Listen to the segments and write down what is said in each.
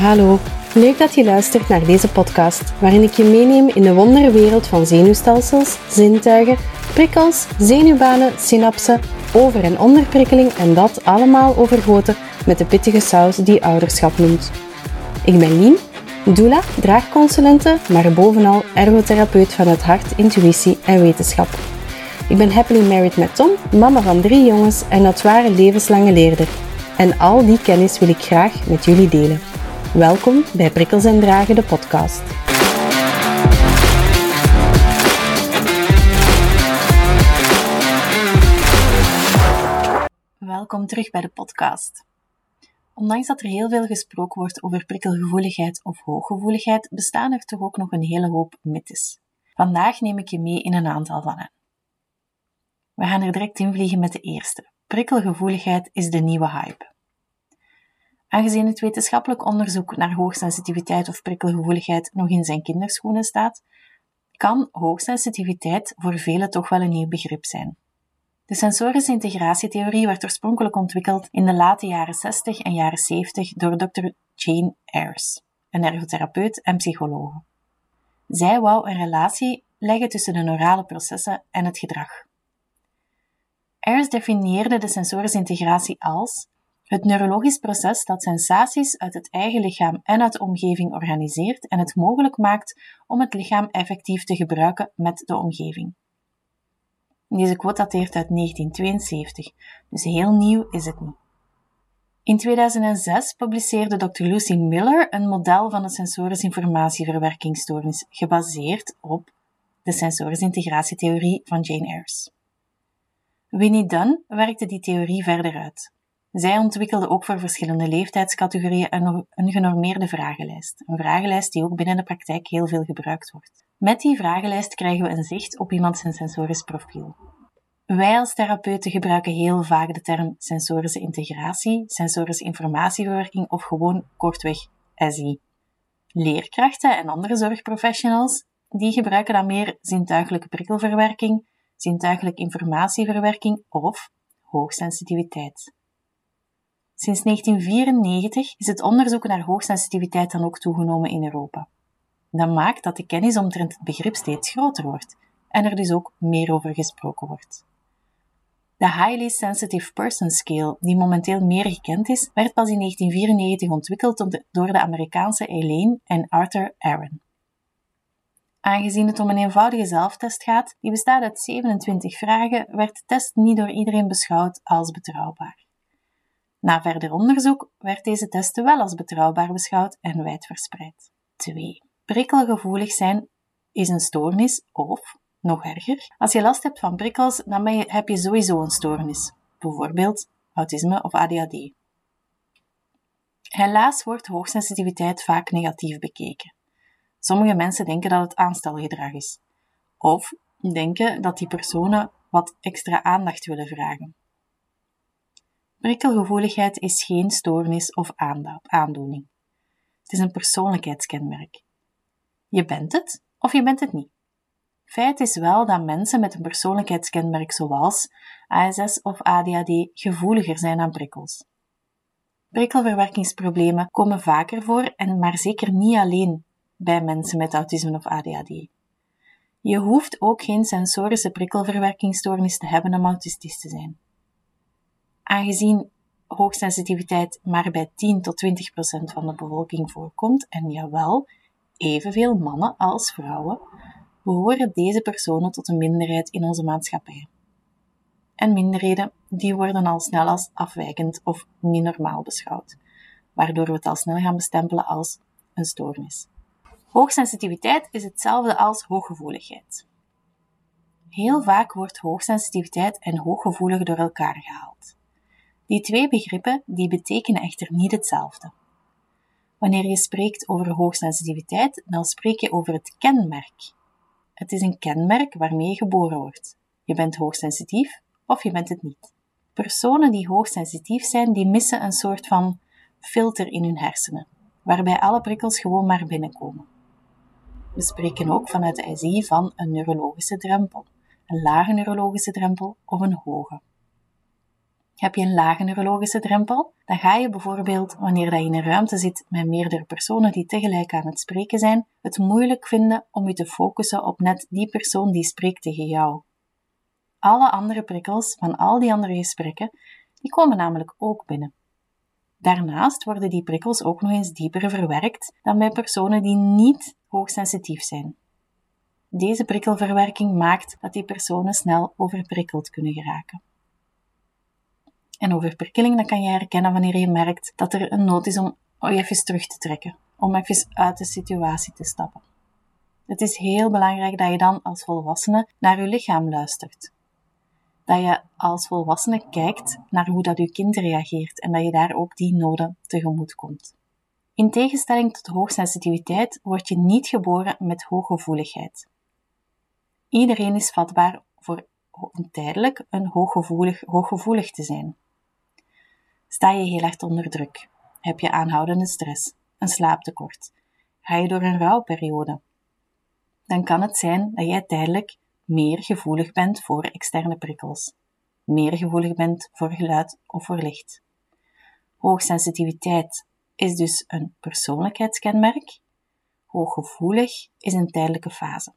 Hallo, leuk dat je luistert naar deze podcast, waarin ik je meeneem in de wonderwereld van zenuwstelsels, zintuigen, prikkels, zenuwbanen, synapsen, over- en onderprikkeling en dat allemaal overgoten met de pittige saus die ouderschap noemt. Ik ben Lien, doula, draagconsulente, maar bovenal ergotherapeut van het hart, intuïtie en wetenschap. Ik ben happily married met Tom, mama van drie jongens en dat ware levenslange leerder. En al die kennis wil ik graag met jullie delen. Welkom bij Prikkels en Dragen, de podcast. Welkom terug bij de podcast. Ondanks dat er heel veel gesproken wordt over prikkelgevoeligheid of hooggevoeligheid, bestaan er toch ook nog een hele hoop mythes. Vandaag neem ik je mee in een aantal van hen. We gaan er direct invliegen met de eerste. Prikkelgevoeligheid is de nieuwe hype. Aangezien het wetenschappelijk onderzoek naar hoogsensitiviteit of prikkelgevoeligheid nog in zijn kinderschoenen staat, kan hoogsensitiviteit voor velen toch wel een nieuw begrip zijn. De sensorische integratietheorie werd oorspronkelijk ontwikkeld in de late jaren 60 en jaren 70 door Dr. Jane Ayres, een ergotherapeut en psycholoog. Zij wou een relatie leggen tussen de neurale processen en het gedrag. Ayres definieerde de sensorische integratie als het neurologisch proces dat sensaties uit het eigen lichaam en uit de omgeving organiseert en het mogelijk maakt om het lichaam effectief te gebruiken met de omgeving. Deze quote dateert uit 1972, dus heel nieuw is het niet. In 2006 publiceerde Dr. Lucy Miller een model van de sensorische informatieverwerkingsstoornis gebaseerd op de sensorische integratietheorie van Jane Ayres. Winnie Dunn werkte die theorie verder uit. Zij ontwikkelde ook voor verschillende leeftijdscategorieën een, genormeerde vragenlijst. Een vragenlijst die ook binnen de praktijk heel veel gebruikt wordt. Met die vragenlijst krijgen we een zicht op iemands sensorisch profiel. Wij als therapeuten gebruiken heel vaak de term sensorische integratie, sensorische informatieverwerking of gewoon kortweg SI. Leerkrachten en andere zorgprofessionals die gebruiken dan meer zintuigelijke prikkelverwerking, zintuigelijke informatieverwerking of hoogsensitiviteit. Sinds 1994 is het onderzoek naar hoogsensitiviteit dan ook toegenomen in Europa. Dat maakt dat de kennis omtrent het begrip steeds groter wordt en er dus ook meer over gesproken wordt. De Highly Sensitive Person Scale, die momenteel meer gekend is, werd pas in 1994 ontwikkeld door de Amerikaanse Elaine en Arthur Aaron. Aangezien het om een eenvoudige zelftest gaat, die bestaat uit 27 vragen, werd de test niet door iedereen beschouwd als betrouwbaar. Na verder onderzoek werd deze test wel als betrouwbaar beschouwd en wijdverspreid. 2. Prikkelgevoelig zijn is een stoornis of, nog erger, als je last hebt van prikkels, dan heb je sowieso een stoornis, bijvoorbeeld autisme of ADHD. Helaas wordt hoogsensitiviteit vaak negatief bekeken. Sommige mensen denken dat het aanstelgedrag is, of denken dat die personen wat extra aandacht willen vragen. Prikkelgevoeligheid is geen stoornis of aandoening. Het is een persoonlijkheidskenmerk. Je bent het of je bent het niet. Feit is wel dat mensen met een persoonlijkheidskenmerk zoals ASS of ADHD gevoeliger zijn aan prikkels. Prikkelverwerkingsproblemen komen vaker voor en maar zeker niet alleen bij mensen met autisme of ADHD. Je hoeft ook geen sensorische prikkelverwerkingsstoornis te hebben om autistisch te zijn. Aangezien hoogsensitiviteit maar bij 10 tot 20 procent van de bevolking voorkomt, en jawel, evenveel mannen als vrouwen, behoren deze personen tot een minderheid in onze maatschappij. En minderheden, die worden al snel als afwijkend of niet normaal beschouwd, waardoor we het al snel gaan bestempelen als een stoornis. Hoogsensitiviteit is hetzelfde als hooggevoeligheid. Heel vaak wordt hoogsensitiviteit en hooggevoelig door elkaar gehaald. Die twee begrippen die betekenen echter niet hetzelfde. Wanneer je spreekt over hoogsensitiviteit, dan spreek je over het kenmerk. Het is een kenmerk waarmee je geboren wordt. Je bent hoogsensitief of je bent het niet. Personen die hoogsensitief zijn, die missen een soort van filter in hun hersenen, waarbij alle prikkels gewoon maar binnenkomen. We spreken ook vanuit de SI van een neurologische drempel, een lage neurologische drempel of een hoge. Heb je een lage neurologische drempel? Dan ga je bijvoorbeeld, wanneer je in een ruimte zit met meerdere personen die tegelijk aan het spreken zijn, het moeilijk vinden om je te focussen op net die persoon die spreekt tegen jou. Alle andere prikkels van al die andere gesprekken, die komen namelijk ook binnen. Daarnaast worden die prikkels ook nog eens dieper verwerkt dan bij personen die niet hoogsensitief zijn. Deze prikkelverwerking maakt dat die personen snel overprikkeld kunnen geraken. En overprikkeling, dat kan je herkennen wanneer je merkt dat er een nood is om even terug te trekken, om even uit de situatie te stappen. Het is heel belangrijk dat je dan als volwassene naar je lichaam luistert. Dat je als volwassene kijkt naar hoe dat je kind reageert en dat je daar ook die noden tegemoet komt. In tegenstelling tot hoogsensitiviteit word je niet geboren met hooggevoeligheid. Iedereen is vatbaar voor tijdelijk een hooggevoelig, hooggevoelig te zijn. Sta je heel erg onder druk? Heb je aanhoudende stress, een slaaptekort? Ga je door een rouwperiode? Dan kan het zijn dat jij tijdelijk meer gevoelig bent voor externe prikkels, meer gevoelig bent voor geluid of voor licht. Hoogsensitiviteit is dus een persoonlijkheidskenmerk. Hooggevoelig is een tijdelijke fase.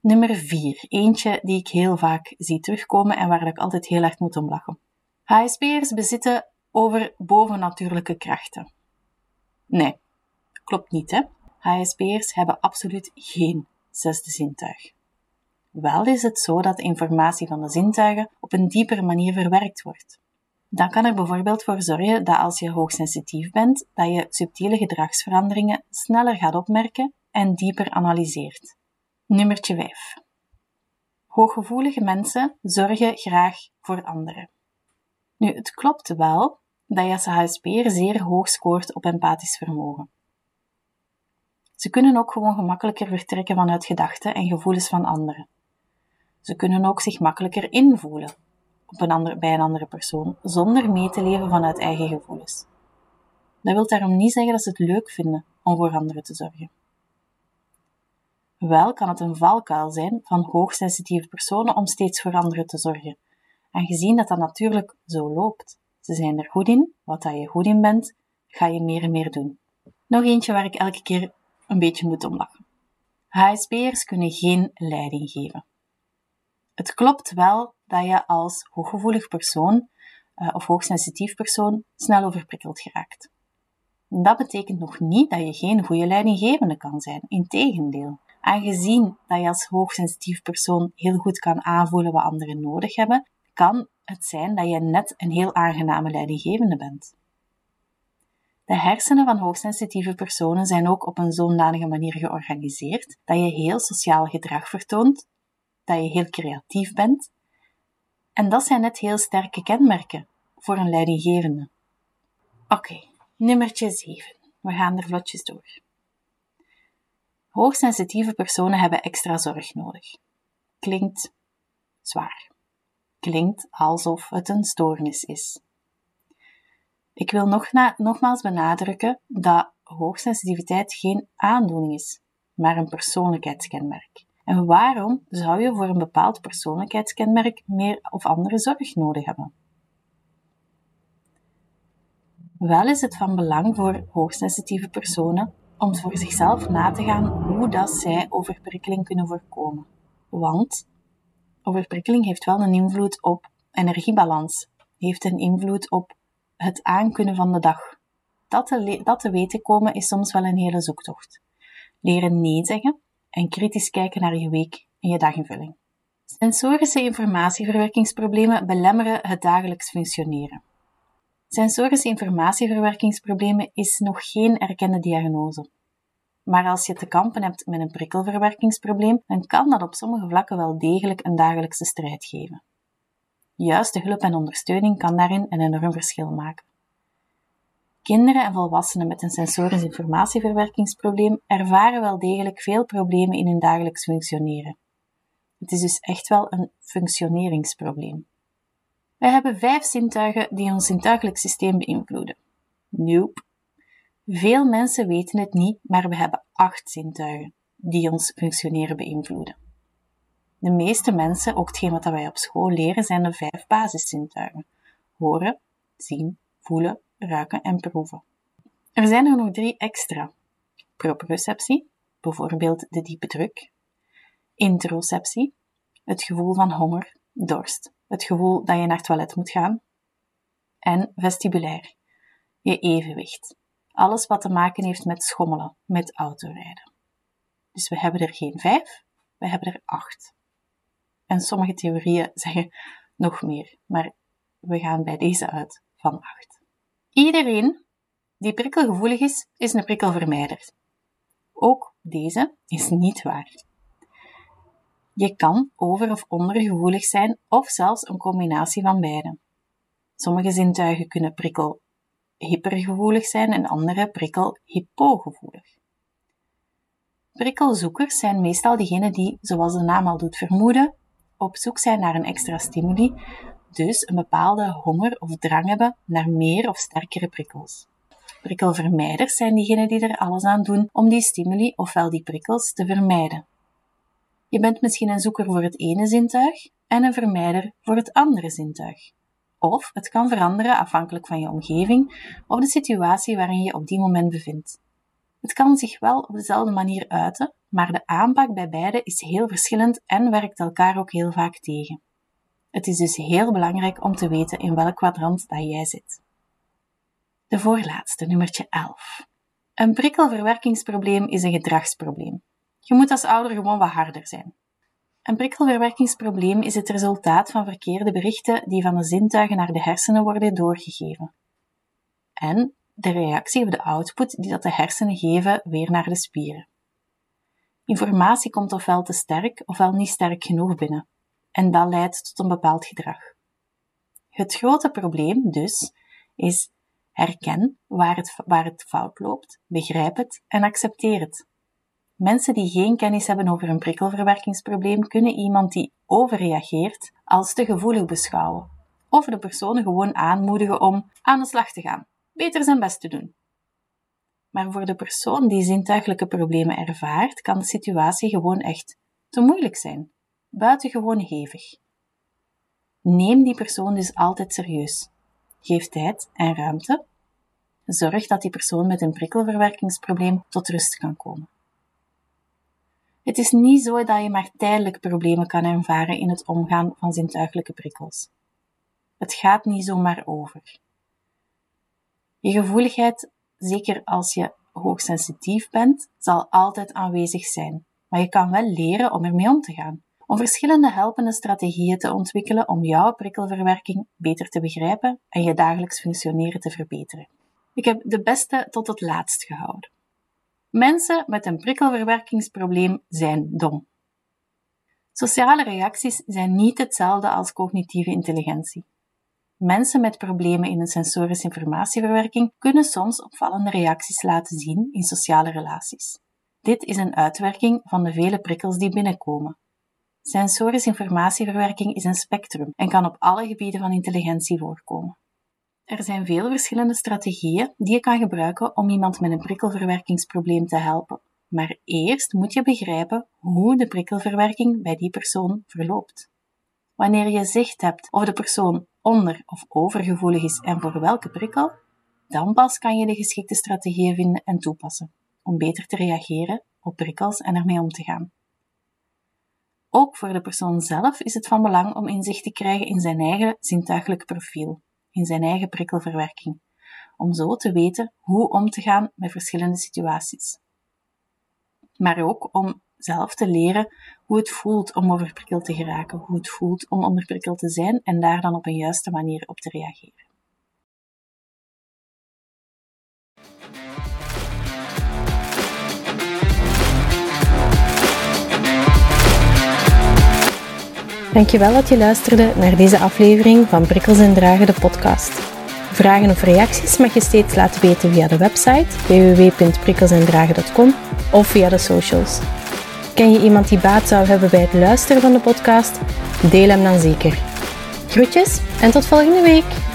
Nummer 4. Eentje die ik heel vaak zie terugkomen en waar ik altijd heel erg moet om lachen. HSP'ers bezitten over bovennatuurlijke krachten. Nee, klopt niet hè. HSP'ers hebben absoluut geen zesde zintuig. Wel is het zo dat de informatie van de zintuigen op een diepere manier verwerkt wordt. Dan kan er bijvoorbeeld voor zorgen dat als je hoogsensitief bent, dat je subtiele gedragsveranderingen sneller gaat opmerken en dieper analyseert. Nummertje 5. Hooggevoelige mensen zorgen graag voor anderen. Nu, het klopt wel dat je als HSP'er zeer hoog scoort op empathisch vermogen. Ze kunnen ook gewoon gemakkelijker vertrekken vanuit gedachten en gevoelens van anderen. Ze kunnen ook zich makkelijker invoelen op een bij een andere persoon, zonder mee te leven vanuit eigen gevoelens. Dat wil daarom niet zeggen dat ze het leuk vinden om voor anderen te zorgen. Wel kan het een valkuil zijn van hoogsensitieve personen om steeds voor anderen te zorgen, aangezien dat dat natuurlijk zo loopt. Ze zijn er goed in, wat dat je goed in bent, ga je meer en meer doen. Nog eentje waar ik elke keer een beetje moet om lachen. HSP'ers kunnen geen leiding geven. Het klopt wel dat je als hooggevoelig persoon uh, of hoogsensitief persoon snel overprikkeld geraakt. Dat betekent nog niet dat je geen goede leidinggevende kan zijn. Integendeel. Aangezien dat je als hoogsensitief persoon heel goed kan aanvoelen wat anderen nodig hebben, kan het zijn dat je net een heel aangename leidinggevende bent. De hersenen van hoogsensitieve personen zijn ook op een zodanige manier georganiseerd dat je heel sociaal gedrag vertoont, dat je heel creatief bent. En dat zijn net heel sterke kenmerken voor een leidinggevende. Oké, nummertje 7. We gaan er vlotjes door. Hoogsensitieve personen hebben extra zorg nodig. Klinkt zwaar. Klinkt alsof het een stoornis is. Ik wil nog na, nogmaals benadrukken dat hoogsensitiviteit geen aandoening is, maar een persoonlijkheidskenmerk. En waarom zou je voor een bepaald persoonlijkheidskenmerk meer of andere zorg nodig hebben? Wel is het van belang voor hoogsensitieve personen om voor zichzelf na te gaan hoe dat zij overprikkeling kunnen voorkomen. Want overprikkeling heeft wel een invloed op energiebalans, heeft een invloed op het aankunnen van de dag. Dat te, dat te weten komen is soms wel een hele zoektocht. Leren nee zeggen en kritisch kijken naar je week en je daginvulling. Sensorische informatieverwerkingsproblemen belemmeren het dagelijks functioneren. Sensorische informatieverwerkingsproblemen is nog geen erkende diagnose. Maar als je te kampen hebt met een prikkelverwerkingsprobleem, dan kan dat op sommige vlakken wel degelijk een dagelijkse strijd geven. Juiste hulp en ondersteuning kan daarin een enorm verschil maken. Kinderen en volwassenen met een sensorisch informatieverwerkingsprobleem ervaren wel degelijk veel problemen in hun dagelijks functioneren. Het is dus echt wel een functioneringsprobleem. We hebben vijf zintuigen die ons zintuigelijk systeem beïnvloeden. Nope. Veel mensen weten het niet, maar we hebben acht zintuigen die ons functioneren beïnvloeden. De meeste mensen, ook hetgeen wat wij op school leren, zijn de vijf basiszintuigen. horen, zien, voelen, ruiken en proeven. Er zijn er nog drie extra. Proprioceptie, bijvoorbeeld de diepe druk. Interoceptie, het gevoel van honger, dorst, het gevoel dat je naar het toilet moet gaan. En vestibulair, je evenwicht. Alles wat te maken heeft met schommelen, met autorijden. Dus we hebben er geen vijf, we hebben er acht. En sommige theorieën zeggen nog meer, maar we gaan bij deze uit van acht. Iedereen die prikkelgevoelig is, is een prikkelvermijder. Ook deze is niet waar. Je kan over- of ondergevoelig zijn, of zelfs een combinatie van beide. Sommige zintuigen kunnen prikkel hypergevoelig zijn en andere prikkel hypogevoelig. Prikkelzoekers zijn meestal diegenen die, zoals de naam al doet vermoeden, op zoek zijn naar een extra stimuli, dus een bepaalde honger of drang hebben naar meer of sterkere prikkels. Prikkelvermijders zijn diegenen die er alles aan doen om die stimuli ofwel die prikkels te vermijden. Je bent misschien een zoeker voor het ene zintuig en een vermijder voor het andere zintuig. Of het kan veranderen afhankelijk van je omgeving of de situatie waarin je op die moment bevindt. Het kan zich wel op dezelfde manier uiten, maar de aanpak bij beide is heel verschillend en werkt elkaar ook heel vaak tegen. Het is dus heel belangrijk om te weten in welk kwadrant dat jij zit. De voorlaatste, nummertje 11. Een prikkelverwerkingsprobleem is een gedragsprobleem. Je moet als ouder gewoon wat harder zijn. Een prikkelverwerkingsprobleem is het resultaat van verkeerde berichten die van de zintuigen naar de hersenen worden doorgegeven. En de reactie of de output die dat de hersenen geven weer naar de spieren. Informatie komt ofwel te sterk ofwel niet sterk genoeg binnen, en dat leidt tot een bepaald gedrag. Het grote probleem dus is herken waar het, waar het fout loopt, begrijp het en accepteer het. Mensen die geen kennis hebben over een prikkelverwerkingsprobleem kunnen iemand die overreageert als te gevoelig beschouwen, of de persoon gewoon aanmoedigen om aan de slag te gaan, beter zijn best te doen. Maar voor de persoon die zintuigelijke problemen ervaart, kan de situatie gewoon echt te moeilijk zijn, buitengewoon hevig. Neem die persoon dus altijd serieus. Geef tijd en ruimte. Zorg dat die persoon met een prikkelverwerkingsprobleem tot rust kan komen. Het is niet zo dat je maar tijdelijk problemen kan ervaren in het omgaan van zintuigelijke prikkels. Het gaat niet zomaar over. Je gevoeligheid, zeker als je hoogsensitief bent, zal altijd aanwezig zijn, maar je kan wel leren om ermee om te gaan. Om verschillende helpende strategieën te ontwikkelen om jouw prikkelverwerking beter te begrijpen en je dagelijks functioneren te verbeteren. Ik heb de beste tot het laatst gehouden. Mensen met een prikkelverwerkingsprobleem zijn dom. Sociale reacties zijn niet hetzelfde als cognitieve intelligentie. Mensen met problemen in een sensorische informatieverwerking kunnen soms opvallende reacties laten zien in sociale relaties. Dit is een uitwerking van de vele prikkels die binnenkomen. Sensorische informatieverwerking is een spectrum en kan op alle gebieden van intelligentie voorkomen. Er zijn veel verschillende strategieën die je kan gebruiken om iemand met een prikkelverwerkingsprobleem te helpen. Maar eerst moet je begrijpen hoe de prikkelverwerking bij die persoon verloopt. Wanneer je zicht hebt of de persoon onder- of overgevoelig is en voor welke prikkel, dan pas kan je de geschikte strategieën vinden en toepassen om beter te reageren op prikkels en ermee om te gaan. Ook voor de persoon zelf is het van belang om inzicht te krijgen in zijn eigen zintuigelijk profiel in zijn eigen prikkelverwerking, om zo te weten hoe om te gaan met verschillende situaties. Maar ook om zelf te leren hoe het voelt om overprikkeld te geraken, hoe het voelt om onderprikkeld te zijn en daar dan op een juiste manier op te reageren. Dankjewel dat je luisterde naar deze aflevering van Prikkels en Dragen, de podcast. Vragen of reacties mag je steeds laten weten via de website www.prikkelsendragen.com of via de socials. Ken je iemand die baat zou hebben bij het luisteren van de podcast? Deel hem dan zeker. Groetjes en tot volgende week!